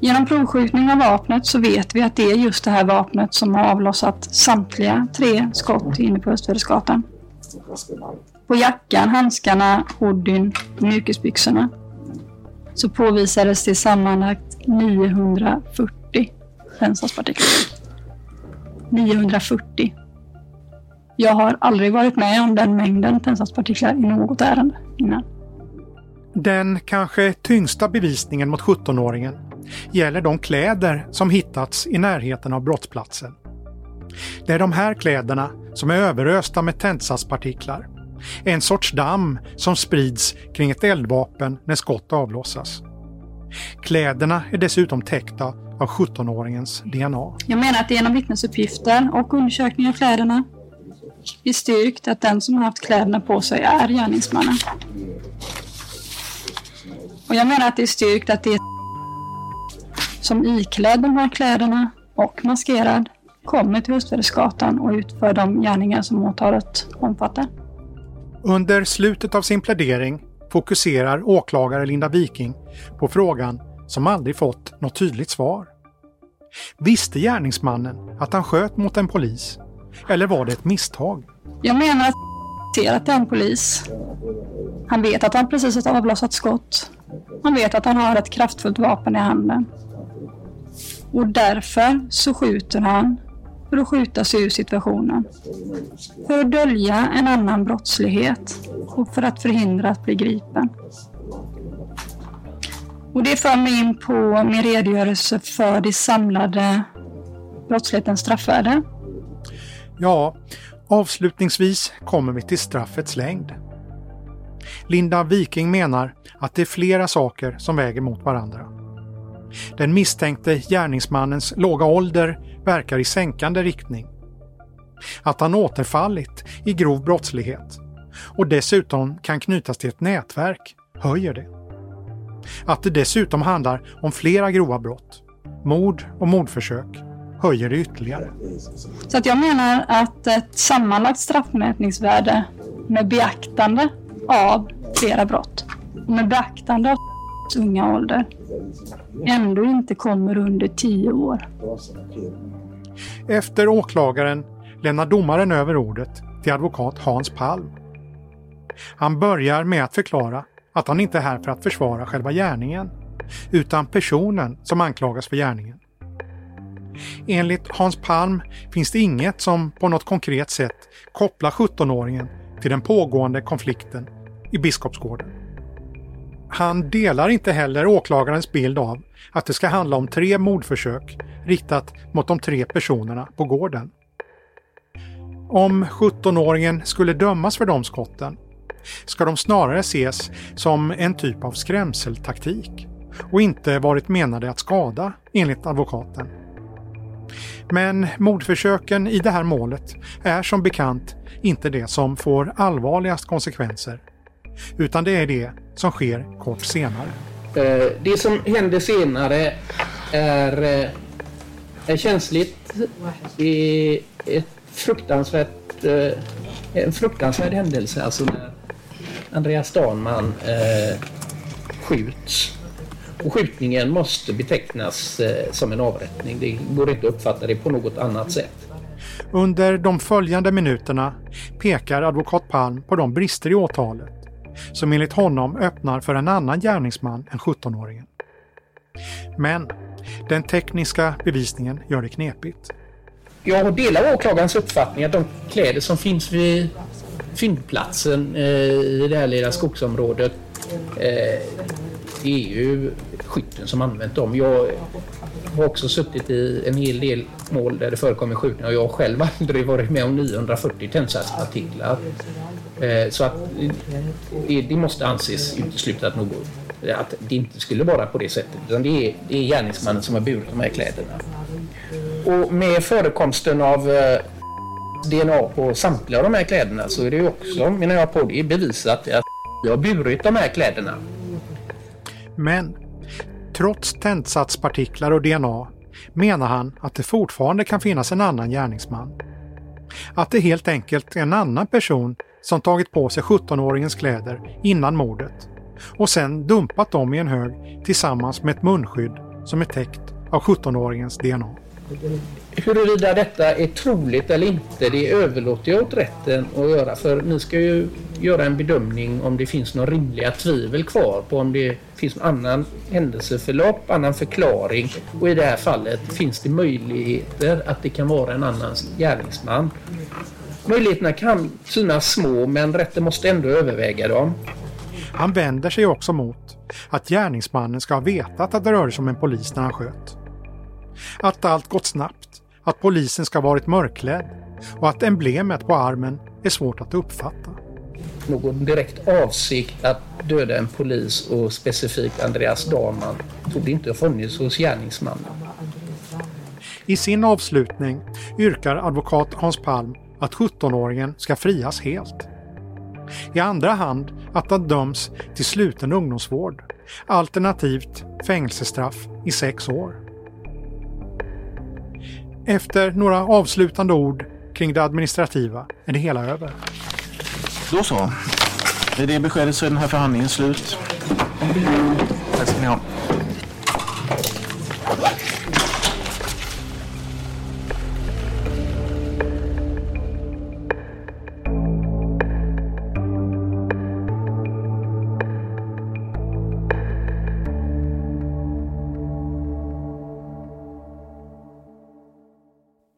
Genom provskjutning av vapnet så vet vi att det är just det här vapnet som har avlossat samtliga tre skott inne på Östvädersgatan. På jackan, handskarna, hoodien och mjukisbyxorna så påvisades det sammanlagt 940 tändsatspartiklar. 940. Jag har aldrig varit med om den mängden tändsatspartiklar i något ärende innan. Den kanske tyngsta bevisningen mot 17-åringen gäller de kläder som hittats i närheten av brottsplatsen. Det är de här kläderna som är överösta med tändsatspartiklar. En sorts damm som sprids kring ett eldvapen när skott avlossas. Kläderna är dessutom täckta av 17-åringens DNA. Jag menar att genom vittnesuppgifter och undersökning av kläderna är styrkt att den som har haft kläderna på sig är gärningsmannen. Och jag menar att det är styrkt att det är som iklädd de här kläderna och maskerad kommer till Hustvedesgatan och utför de gärningar som åtalet omfattar. Under slutet av sin plädering fokuserar åklagare Linda Viking på frågan som aldrig fått något tydligt svar. Visste gärningsmannen att han sköt mot en polis? Eller var det ett misstag? Jag menar att ser att det är en polis. Han vet att han precis har avlossat skott. Han vet att han har ett kraftfullt vapen i handen. Och därför så skjuter han för att skjuta sig ur situationen. För att dölja en annan brottslighet och för att förhindra att bli gripen. Och det för mig in på min redogörelse för det samlade brottslighetens straffvärde. Ja, avslutningsvis kommer vi till straffets längd. Linda Viking menar att det är flera saker som väger mot varandra. Den misstänkte gärningsmannens låga ålder verkar i sänkande riktning. Att han återfallit i grov brottslighet och dessutom kan knytas till ett nätverk höjer det. Att det dessutom handlar om flera grova brott, mord och mordförsök, höjer det ytterligare. Så att jag menar att ett sammanlagt straffmätningsvärde med beaktande av flera brott och med beaktande av unga ålder ändå inte kommer under tio år. Efter åklagaren lämnar domaren över ordet till advokat Hans Palm. Han börjar med att förklara att han inte är här för att försvara själva gärningen, utan personen som anklagas för gärningen. Enligt Hans Palm finns det inget som på något konkret sätt kopplar 17-åringen till den pågående konflikten i Biskopsgården. Han delar inte heller åklagarens bild av att det ska handla om tre mordförsök riktat mot de tre personerna på gården. Om 17-åringen skulle dömas för de skotten ska de snarare ses som en typ av skrämseltaktik och inte varit menade att skada, enligt advokaten. Men mordförsöken i det här målet är som bekant inte det som får allvarligast konsekvenser, utan det är det som sker kort senare. Eh, det som händer senare är, eh, är känsligt. Det är ett fruktansvärt, eh, en fruktansvärd händelse. Alltså när Andreas Danman skjuts. Och skjutningen måste betecknas som en avrättning. Det går inte att uppfatta det på något annat sätt. Under de följande minuterna pekar advokat Palm på de brister i åtalet som enligt honom öppnar för en annan gärningsman än 17-åringen. Men den tekniska bevisningen gör det knepigt. Jag delar åklagarens uppfattning att de kläder som finns vid fyndplatsen eh, i det här lilla skogsområdet det är ju skytten som använt dem. Jag har också suttit i en hel del mål där det förekommer skjutningar och jag har själv aldrig varit med om 940 tändsatspartiklar. Eh, så att eh, det måste anses uteslutet att, något, att det inte skulle vara på det sättet. Utan det är, det är gärningsmannen som har burit de här kläderna. Och med förekomsten av eh, DNA på samtliga av de här kläderna så är det också, menar jag på, det är bevisat att jag har burit de här kläderna. Men trots tändsatspartiklar och DNA menar han att det fortfarande kan finnas en annan gärningsman. Att det helt enkelt är en annan person som tagit på sig 17-åringens kläder innan mordet och sen dumpat dem i en hög tillsammans med ett munskydd som är täckt av 17-åringens DNA. Huruvida detta är troligt eller inte, det överlåter jag åt rätten att göra. För ni ska ju göra en bedömning om det finns några rimliga tvivel kvar på om det finns någon annan händelseförlopp, annan förklaring. Och i det här fallet finns det möjligheter att det kan vara en annan gärningsman. Möjligheterna kan synas små men rätten måste ändå överväga dem. Han vänder sig också mot att gärningsmannen ska ha vetat att det rörde sig om en polis när han sköt. Att allt gått snabbt, att polisen ska ha varit mörklädd och att emblemet på armen är svårt att uppfatta. Någon direkt avsikt att döda en polis och specifikt Andreas Dahlman tog inte ha funnits hos gärningsmannen. I sin avslutning yrkar advokat Hans Palm att 17-åringen ska frias helt. I andra hand att han döms till sluten ungdomsvård, alternativt fängelsestraff i sex år. Efter några avslutande ord kring det administrativa är det hela över. Då så. Med det beskedet så är den här förhandlingen slut. Tack ska ni ha.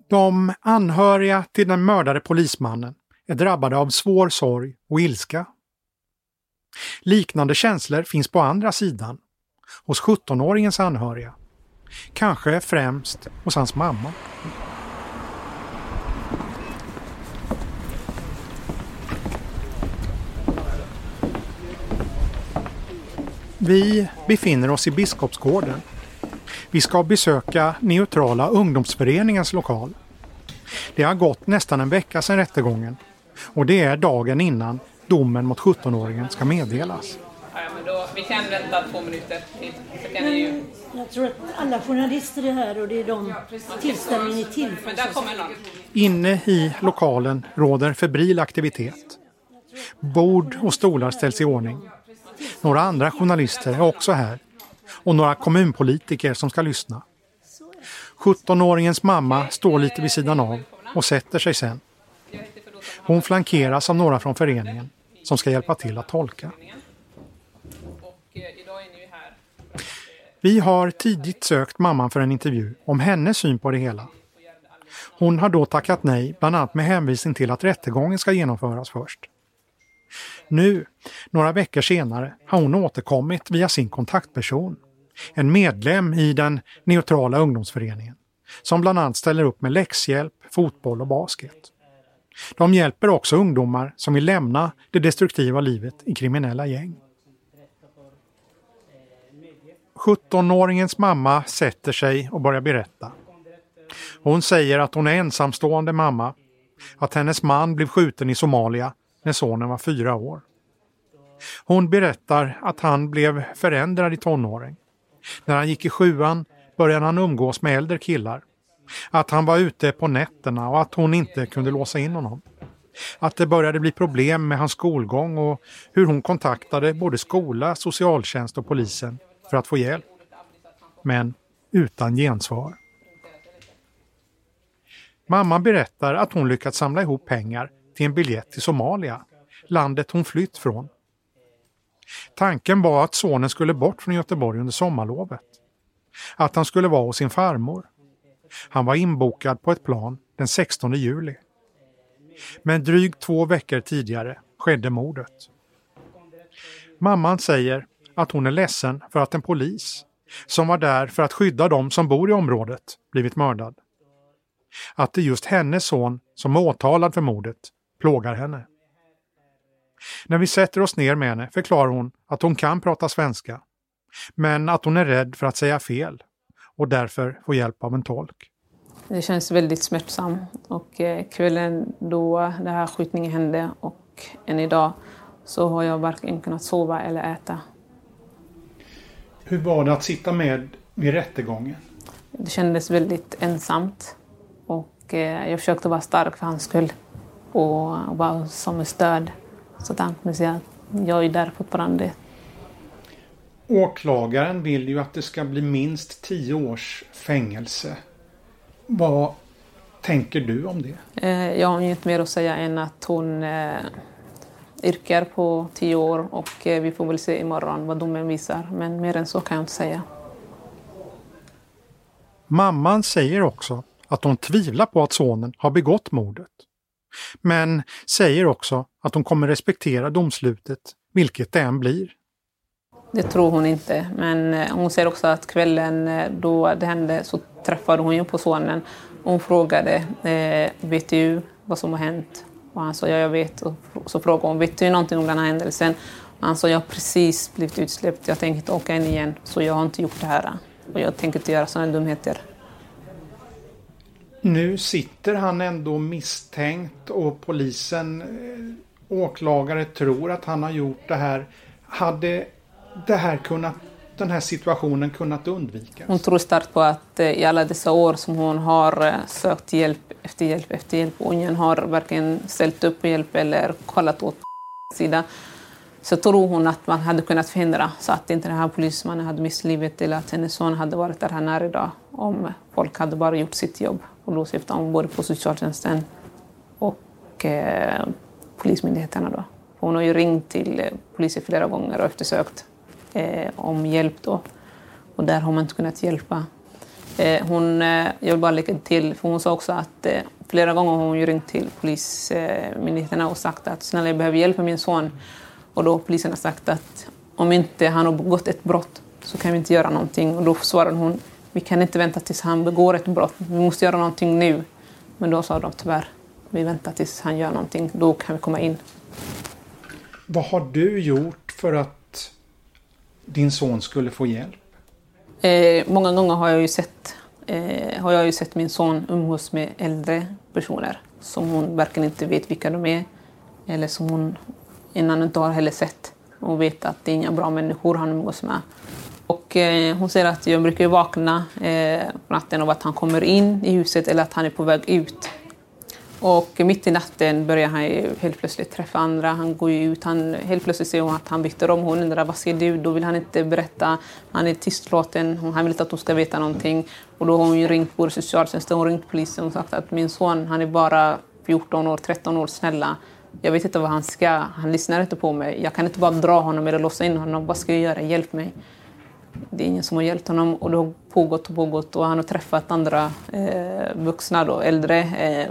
De anhöriga till den mördade polismannen är drabbade av svår sorg och ilska. Liknande känslor finns på andra sidan, hos 17-åringens anhöriga. Kanske främst hos hans mamma. Vi befinner oss i Biskopsgården. Vi ska besöka Neutrala ungdomsföreningens lokal. Det har gått nästan en vecka sedan rättegången och det är dagen innan domen mot 17-åringen ska meddelas. Ja, men då, vi kan vänta två minuter till. Så kan ni ju... Jag tror att alla journalister är här och det är de tillställningen är till. Inne i lokalen råder febril aktivitet. Bord och stolar ställs i ordning. Några andra journalister är också här och några kommunpolitiker som ska lyssna. 17-åringens mamma står lite vid sidan av och sätter sig sen. Hon flankeras av några från föreningen som ska hjälpa till att tolka. Vi har tidigt sökt mamman för en intervju om hennes syn på det hela. Hon har då tackat nej, bland annat med hänvisning till att rättegången ska genomföras först. Nu, några veckor senare, har hon återkommit via sin kontaktperson. En medlem i den neutrala ungdomsföreningen som bland annat ställer upp med läxhjälp, fotboll och basket. De hjälper också ungdomar som vill lämna det destruktiva livet i kriminella gäng. 17-åringens mamma sätter sig och börjar berätta. Hon säger att hon är ensamstående mamma, att hennes man blev skjuten i Somalia när sonen var fyra år. Hon berättar att han blev förändrad i tonåring. När han gick i sjuan började han umgås med äldre killar. Att han var ute på nätterna och att hon inte kunde låsa in honom. Att det började bli problem med hans skolgång och hur hon kontaktade både skola, socialtjänst och polisen för att få hjälp. Men utan gensvar. Mamman berättar att hon lyckats samla ihop pengar till en biljett till Somalia, landet hon flytt från. Tanken var att sonen skulle bort från Göteborg under sommarlovet. Att han skulle vara hos sin farmor. Han var inbokad på ett plan den 16 juli. Men drygt två veckor tidigare skedde mordet. Mamman säger att hon är ledsen för att en polis, som var där för att skydda dem som bor i området, blivit mördad. Att det är just hennes son som är åtalad för mordet plågar henne. När vi sätter oss ner med henne förklarar hon att hon kan prata svenska, men att hon är rädd för att säga fel och därför får hjälp av en tolk. Det känns väldigt smärtsamt och eh, kvällen då den här skjutningen hände och än idag så har jag varken kunnat sova eller äta. Hur var det att sitta med vid rättegången? Det kändes väldigt ensamt och eh, jag försökte vara stark för hans skull och vara som ett stöd. Så att han kunde säga att jag är där fortfarande. Åklagaren vill ju att det ska bli minst tio års fängelse. Vad tänker du om det? Eh, Jag har inget mer att säga än att hon eh, yrkar på tio år och eh, vi får väl se imorgon vad domen visar. Men mer än så kan jag inte säga. Mamman säger också att hon tvivlar på att sonen har begått mordet. Men säger också att hon kommer respektera domslutet, vilket det än blir. Det tror hon inte. Men eh, hon säger också att kvällen eh, då det hände så träffade hon ju på sonen. Och hon frågade, eh, vet du vad som har hänt? Och han sa, ja jag vet. Och så frågade hon, vet du någonting om den här händelsen? Och han sa, jag har precis blivit utsläppt. Jag tänker inte åka in igen. Så jag har inte gjort det här. Och jag tänker inte göra sådana dumheter. Nu sitter han ändå misstänkt och polisen, eh, åklagare tror att han har gjort det här. Hade det här kunnat, den här situationen kunnat undvikas? Hon tror starkt på att eh, i alla dessa år som hon har eh, sökt hjälp efter hjälp efter hjälp och ingen har varken ställt upp på hjälp eller kollat åt sida Så tror hon att man hade kunnat förhindra så att inte den här polismannen hade mist livet eller att hennes son hade varit där han är idag om folk hade bara gjort sitt jobb. Och då syftar hon både på socialtjänsten och eh, polismyndigheterna. Då. Hon har ju ringt till eh, polisen flera gånger och eftersökt eh, om hjälp. Då. Och där har man inte kunnat hjälpa. Eh, hon, eh, jag vill bara lägga till, för hon sa också att eh, flera gånger har hon ju ringt till polismyndigheterna och sagt att snälla jag behöver hjälp med min son. Och då har polisen sagt att om inte han har begått ett brott så kan vi inte göra någonting. Och då svarade hon, vi kan inte vänta tills han begår ett brott, vi måste göra någonting nu. Men då sa de tyvärr, vi väntar tills han gör någonting, då kan vi komma in. Vad har du gjort för att din son skulle få hjälp? Eh, många gånger har jag ju sett eh, har jag ju sett min son umgås med äldre personer som hon verkligen inte vet vilka de är. Eller som hon innan inte har heller sett. Hon vet att det är inga bra människor han umgås med. Och eh, hon säger att jag brukar vakna eh, på natten av att han kommer in i huset eller att han är på väg ut. Och mitt i natten börjar han helt plötsligt träffa andra. Han går ut, han, helt plötsligt ser hon att han byter om. Hon undrar vad ser du? Då vill han inte berätta. Han är tystlåten. Han vill inte att hon ska veta någonting. Och då har hon ju ringt både socialtjänsten och ringt polisen och sagt att min son, han är bara 14 år, 13 år, snälla. Jag vet inte vad han ska. Han lyssnar inte på mig. Jag kan inte bara dra honom eller låsa in honom. Vad ska jag göra? Hjälp mig. Det är ingen som har hjälpt honom och det har pågått och pågått och han har träffat andra eh, vuxna, då, äldre eh,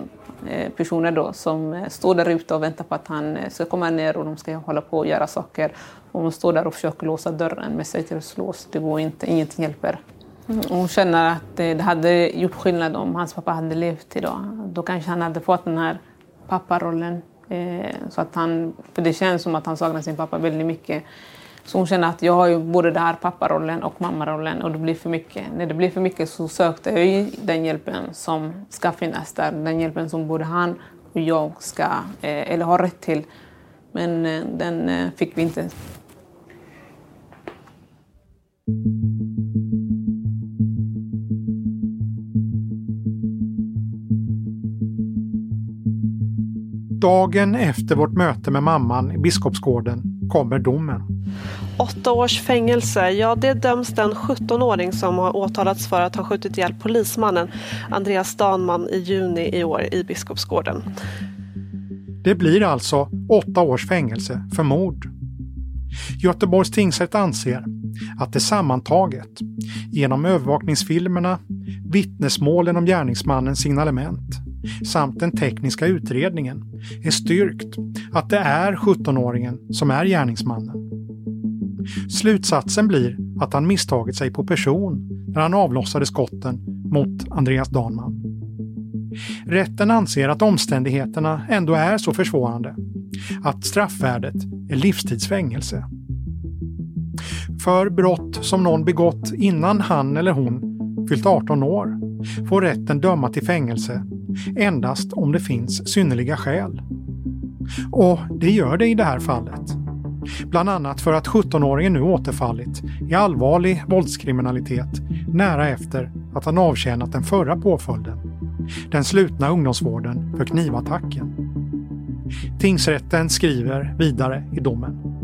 eh personer då som eh, står där ute och väntar på att han eh, ska komma ner och de ska hålla på och göra saker. Och hon står där och försöker låsa dörren men säger till lås. Det går inte, ingenting hjälper. Mm, hon känner att det hade gjort skillnad om hans pappa hade levt idag. Då kanske han hade fått den här papparollen. Så att han, för det känns som att han saknar sin pappa väldigt mycket. Så hon känner att jag har ju både den här papparollen och mammarollen och det blir för mycket. När det blir för mycket så sökte jag ju den hjälpen som ska finnas där. Den hjälpen som både han och jag ska, eh, eller har rätt till. Men eh, den eh, fick vi inte. Dagen efter vårt möte med mamman i Biskopsgården kommer domen. Åtta års fängelse, ja det döms den 17-åring som har åtalats för att ha skjutit ihjäl polismannen Andreas Danman i juni i år i Biskopsgården. Det blir alltså åtta års fängelse för mord. Göteborgs tingsrätt anser att det sammantaget, genom övervakningsfilmerna, vittnesmålen om gärningsmannens signalement samt den tekniska utredningen är styrkt att det är 17-åringen som är gärningsmannen. Slutsatsen blir att han misstagit sig på person när han avlossade skotten mot Andreas Danman. Rätten anser att omständigheterna ändå är så försvårande att straffvärdet är livstidsfängelse. För brott som någon begått innan han eller hon fyllt 18 år får rätten döma till fängelse endast om det finns synnerliga skäl. Och det gör det i det här fallet. Bland annat för att 17-åringen nu återfallit i allvarlig våldskriminalitet nära efter att han avtjänat den förra påföljden, den slutna ungdomsvården för knivattacken. Tingsrätten skriver vidare i domen.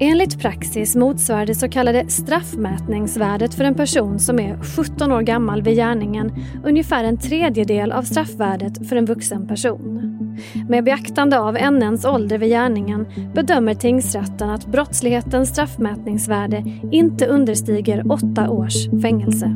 Enligt praxis motsvarar det så kallade straffmätningsvärdet för en person som är 17 år gammal vid gärningen ungefär en tredjedel av straffvärdet för en vuxen person. Med beaktande av NNs ålder vid gärningen bedömer tingsrätten att brottslighetens straffmätningsvärde inte understiger åtta års fängelse.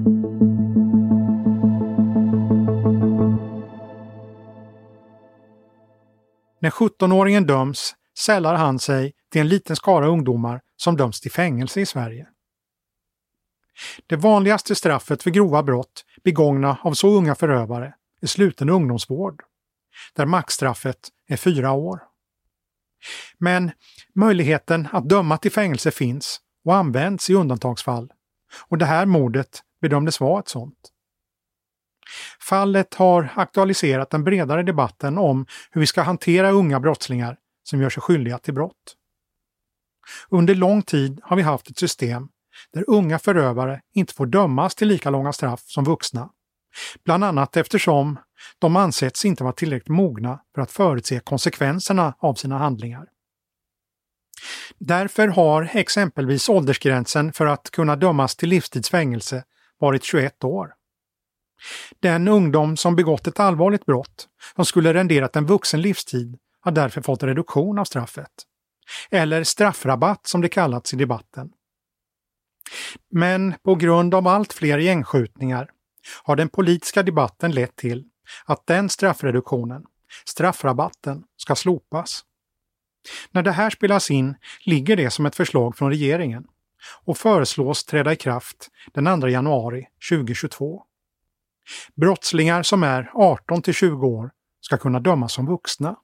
När 17-åringen döms sällar han sig till en liten skara ungdomar som döms till fängelse i Sverige. Det vanligaste straffet för grova brott begångna av så unga förövare är sluten ungdomsvård, där maxstraffet är fyra år. Men möjligheten att döma till fängelse finns och används i undantagsfall och det här mordet bedömdes vara ett sådant. Fallet har aktualiserat den bredare debatten om hur vi ska hantera unga brottslingar som gör sig skyldiga till brott. Under lång tid har vi haft ett system där unga förövare inte får dömas till lika långa straff som vuxna. Bland annat eftersom de ansetts inte vara tillräckligt mogna för att förutse konsekvenserna av sina handlingar. Därför har exempelvis åldersgränsen för att kunna dömas till livstidsfängelse varit 21 år. Den ungdom som begått ett allvarligt brott som skulle renderat en vuxen livstid har därför fått reduktion av straffet. Eller straffrabatt som det kallats i debatten. Men på grund av allt fler gängskjutningar har den politiska debatten lett till att den straffreduktionen, straffrabatten, ska slopas. När det här spelas in ligger det som ett förslag från regeringen och föreslås träda i kraft den 2 januari 2022. Brottslingar som är 18 till 20 år ska kunna dömas som vuxna.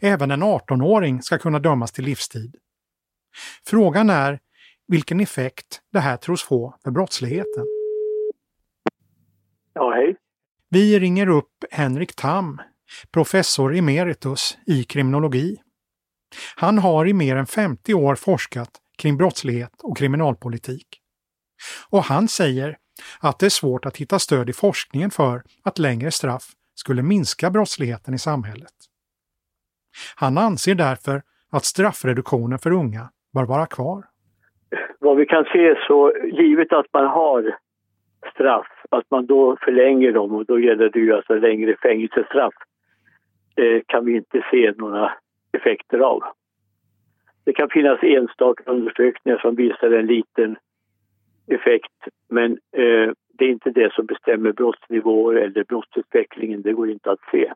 Även en 18-åring ska kunna dömas till livstid. Frågan är vilken effekt det här tros få för brottsligheten. Ja, hej. Vi ringer upp Henrik Tam, professor emeritus i kriminologi. Han har i mer än 50 år forskat kring brottslighet och kriminalpolitik. Och han säger att det är svårt att hitta stöd i forskningen för att längre straff skulle minska brottsligheten i samhället. Han anser därför att straffreduktionen för unga bör vara kvar. Vad vi kan se så, givet att man har straff, att man då förlänger dem och då gäller det ju alltså längre fängelsestraff, det kan vi inte se några effekter av. Det kan finnas enstaka undersökningar som visar en liten effekt men eh, det är inte det som bestämmer brottsnivåer eller brottsutvecklingen, det går inte att se.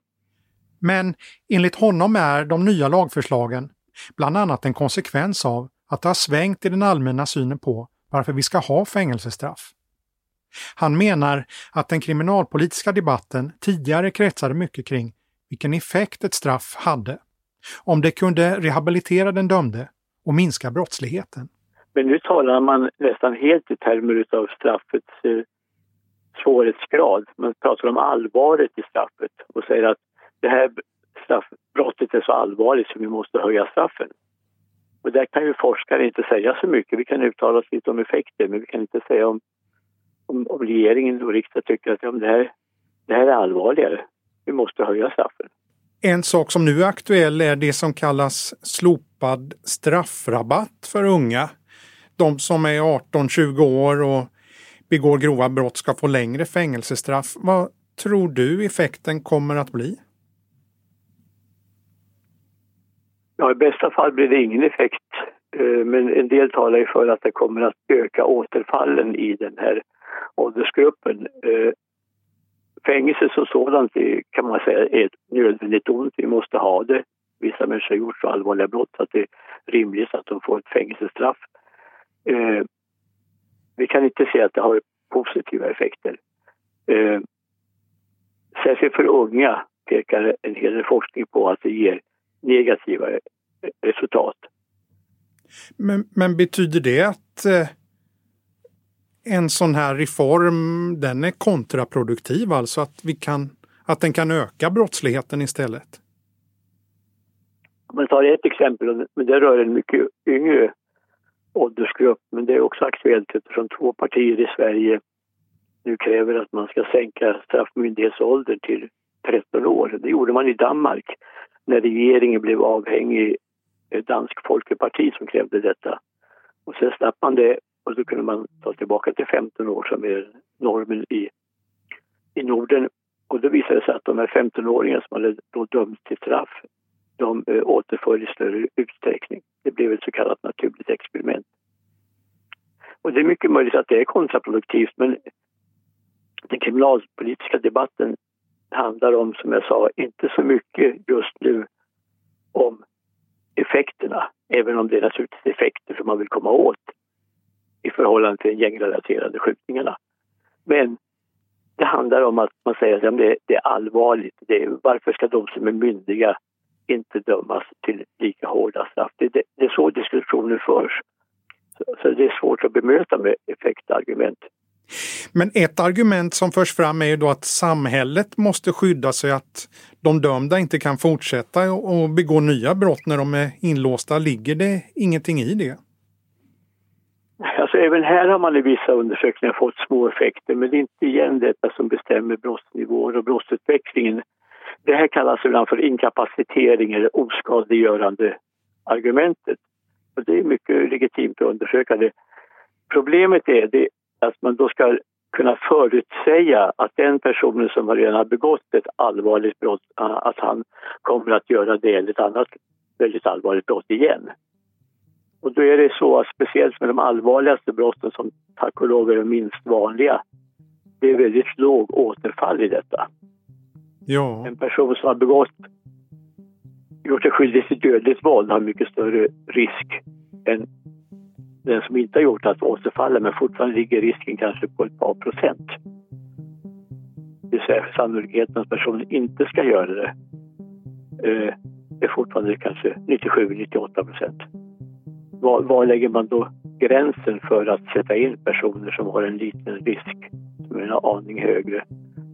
Men enligt honom är de nya lagförslagen bland annat en konsekvens av att det har svängt i den allmänna synen på varför vi ska ha fängelsestraff. Han menar att den kriminalpolitiska debatten tidigare kretsade mycket kring vilken effekt ett straff hade. Om det kunde rehabilitera den dömde och minska brottsligheten. Men nu talar man nästan helt i termer av straffets eh, svårighetsgrad. Man pratar om allvaret i straffet och säger att det här straffbrottet är så allvarligt så vi måste höja straffen. Och där kan ju forskare inte säga så mycket. Vi kan uttala oss lite om effekter men vi kan inte säga om, om, om regeringen och riksdagen tycker att ja, det, här, det här är allvarligare. Vi måste höja straffen. En sak som nu är aktuell är det som kallas slopad straffrabatt för unga. De som är 18-20 år och begår grova brott ska få längre fängelsestraff. Vad tror du effekten kommer att bli? Ja, i bästa fall blir det ingen effekt. Eh, men en del talar ju för att det kommer att öka återfallen i den här åldersgruppen. Eh, fängelse som sådant kan man säga är ett nödvändigt ont. Vi måste ha det. Vissa människor har gjort så allvarliga brott att det är rimligt att de får ett fängelsestraff. Eh, vi kan inte se att det har positiva effekter. Särskilt för unga pekar en hel del forskning på att det ger negativa resultat. Men, men betyder det att eh, en sån här reform den är kontraproduktiv, alltså att, vi kan, att den kan öka brottsligheten istället? Om man tar ett exempel, men det rör en mycket yngre åldersgrupp, men det är också aktuellt eftersom två partier i Sverige nu kräver att man ska sänka straffmyndighetsåldern till 13 år. Det gjorde man i Danmark när regeringen blev avhängig Dansk Folkeparti som krävde detta. Och sen slapp man det och så kunde man ta tillbaka till 15 år som är normen i, i Norden. Och då visade det sig att de här 15-åringarna som hade då dömts till straff, de eh, återföll i större utsträckning. Det blev ett så kallat naturligt experiment. Och det är mycket möjligt att det är kontraproduktivt men den kriminalpolitiska debatten handlar om, som jag sa, inte så mycket just nu om effekterna, även om det är naturligtvis effekter som man vill komma åt i förhållande till de gängrelaterade skjutningarna. Men det handlar om att man säger att det, det är allvarligt. Det är, varför ska de som är myndiga inte dömas till lika hårda straff? Det, det, det är så diskussionen förs. Så, så, det är svårt att bemöta med effektargument. Men ett argument som förs fram är ju då att samhället måste skydda sig att de dömda inte kan fortsätta och begå nya brott när de är inlåsta. Ligger det ingenting i det? Alltså även här har man i vissa undersökningar fått små effekter men det är inte igen detta som bestämmer brottsnivåer och brottsutvecklingen. Det här kallas ibland för inkapacitering eller oskadliggörande argumentet. Och det är mycket legitimt att undersöka det. Problemet är det att man då ska kunna förutsäga att den personen som redan har begått ett allvarligt brott, att han kommer att göra det eller ett annat väldigt allvarligt brott igen. Och då är det så att speciellt med de allvarligaste brotten som tack och lov är de minst vanliga, det är väldigt låg återfall i detta. Ja. En person som har begått, gjort sig skyldig till dödligt våld har mycket större risk än den som inte har gjort att återfalla men fortfarande ligger risken kanske på ett par procent. Det vill säga sannolikheten att personen inte ska göra det eh, är fortfarande kanske 97-98 procent. Var, var, lägger man då gränsen för att sätta in personer som har en liten risk som är en aning högre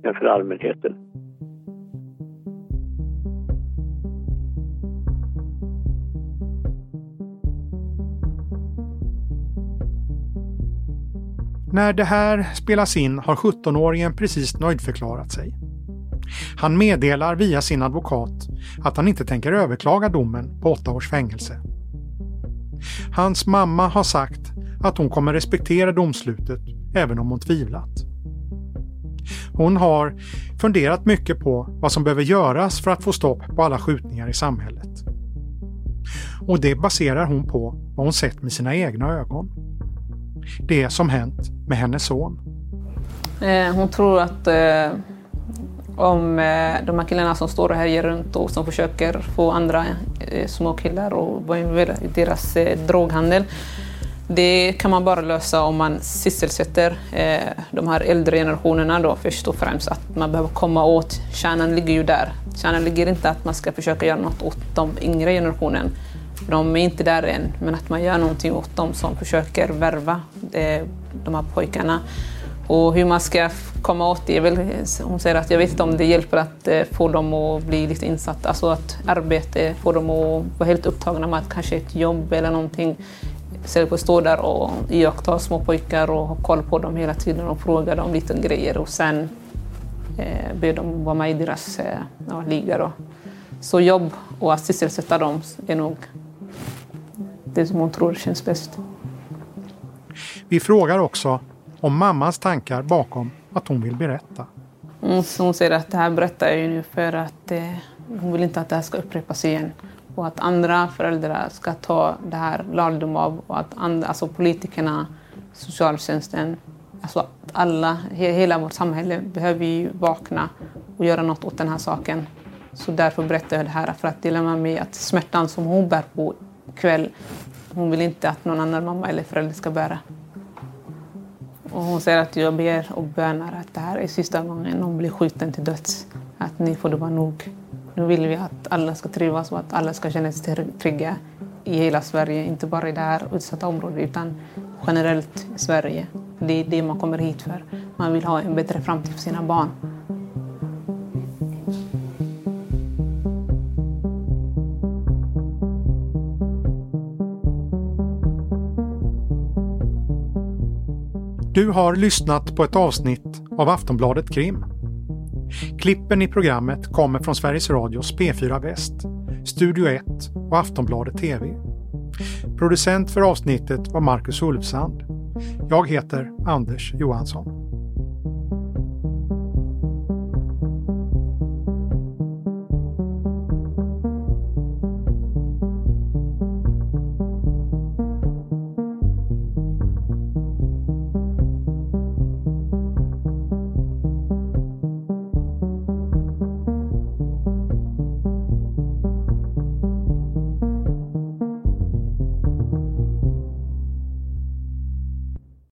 än för allmänheten? När det här spelas in har 17-åringen precis nöjdförklarat sig. Han meddelar via sin advokat att han inte tänker överklaga domen på åtta års fängelse. Hans mamma har sagt att hon kommer respektera domslutet även om hon tvivlat. Hon har funderat mycket på vad som behöver göras för att få stopp på alla skjutningar i samhället. Och det baserar hon på vad hon sett med sina egna ögon. Det som hänt med hennes son. Eh, hon tror att eh, om eh, de här killarna som står och härjar runt och som försöker få andra eh, små killar att vara involverade i deras eh, droghandel. Det kan man bara lösa om man sysselsätter eh, de här äldre generationerna då först och främst. Att man behöver komma åt, kärnan ligger ju där. Kärnan ligger inte att man ska försöka göra något åt de yngre generationen. De är inte där än, men att man gör någonting åt dem som försöker värva de här pojkarna. Och hur man ska komma åt det, väl, hon säger att jag vet inte om det hjälper att eh, få dem att bli lite insatta, alltså att arbete, få dem att vara helt upptagna med att kanske ett jobb eller någonting. Istället för att stå där och iaktta små pojkar och ha koll på dem hela tiden och fråga dem lite grejer och sen eh, be dem vara med i deras eh, ja, liga. Då. Så jobb och att sysselsätta dem är nog det som hon tror känns bäst. Vi frågar också om mammas tankar bakom att hon vill berätta. Mm, hon säger att det här berättar jag ju nu för att eh, hon vill inte att det här ska upprepas igen. Och att andra föräldrar ska ta det här lärdom av och att andra, alltså politikerna, socialtjänsten, alltså att alla, hela vårt samhälle behöver ju vakna och göra något åt den här saken. Så därför berättar jag det här för att dela med mig att smärtan som hon bär på kväll, hon vill inte att någon annan mamma eller förälder ska bära. Och hon säger att jag ber och bönar att det här är sista gången någon blir skjuten till döds. Att nu får det vara nog. Nu vill vi att alla ska trivas och att alla ska känna sig trygga i hela Sverige. Inte bara i det här utsatta området utan generellt i Sverige. Det är det man kommer hit för. Man vill ha en bättre framtid för sina barn. Du har lyssnat på ett avsnitt av Aftonbladet Krim. Klippen i programmet kommer från Sveriges Radios P4 Väst, Studio 1 och Aftonbladet TV. Producent för avsnittet var Marcus Ulfsand. Jag heter Anders Johansson.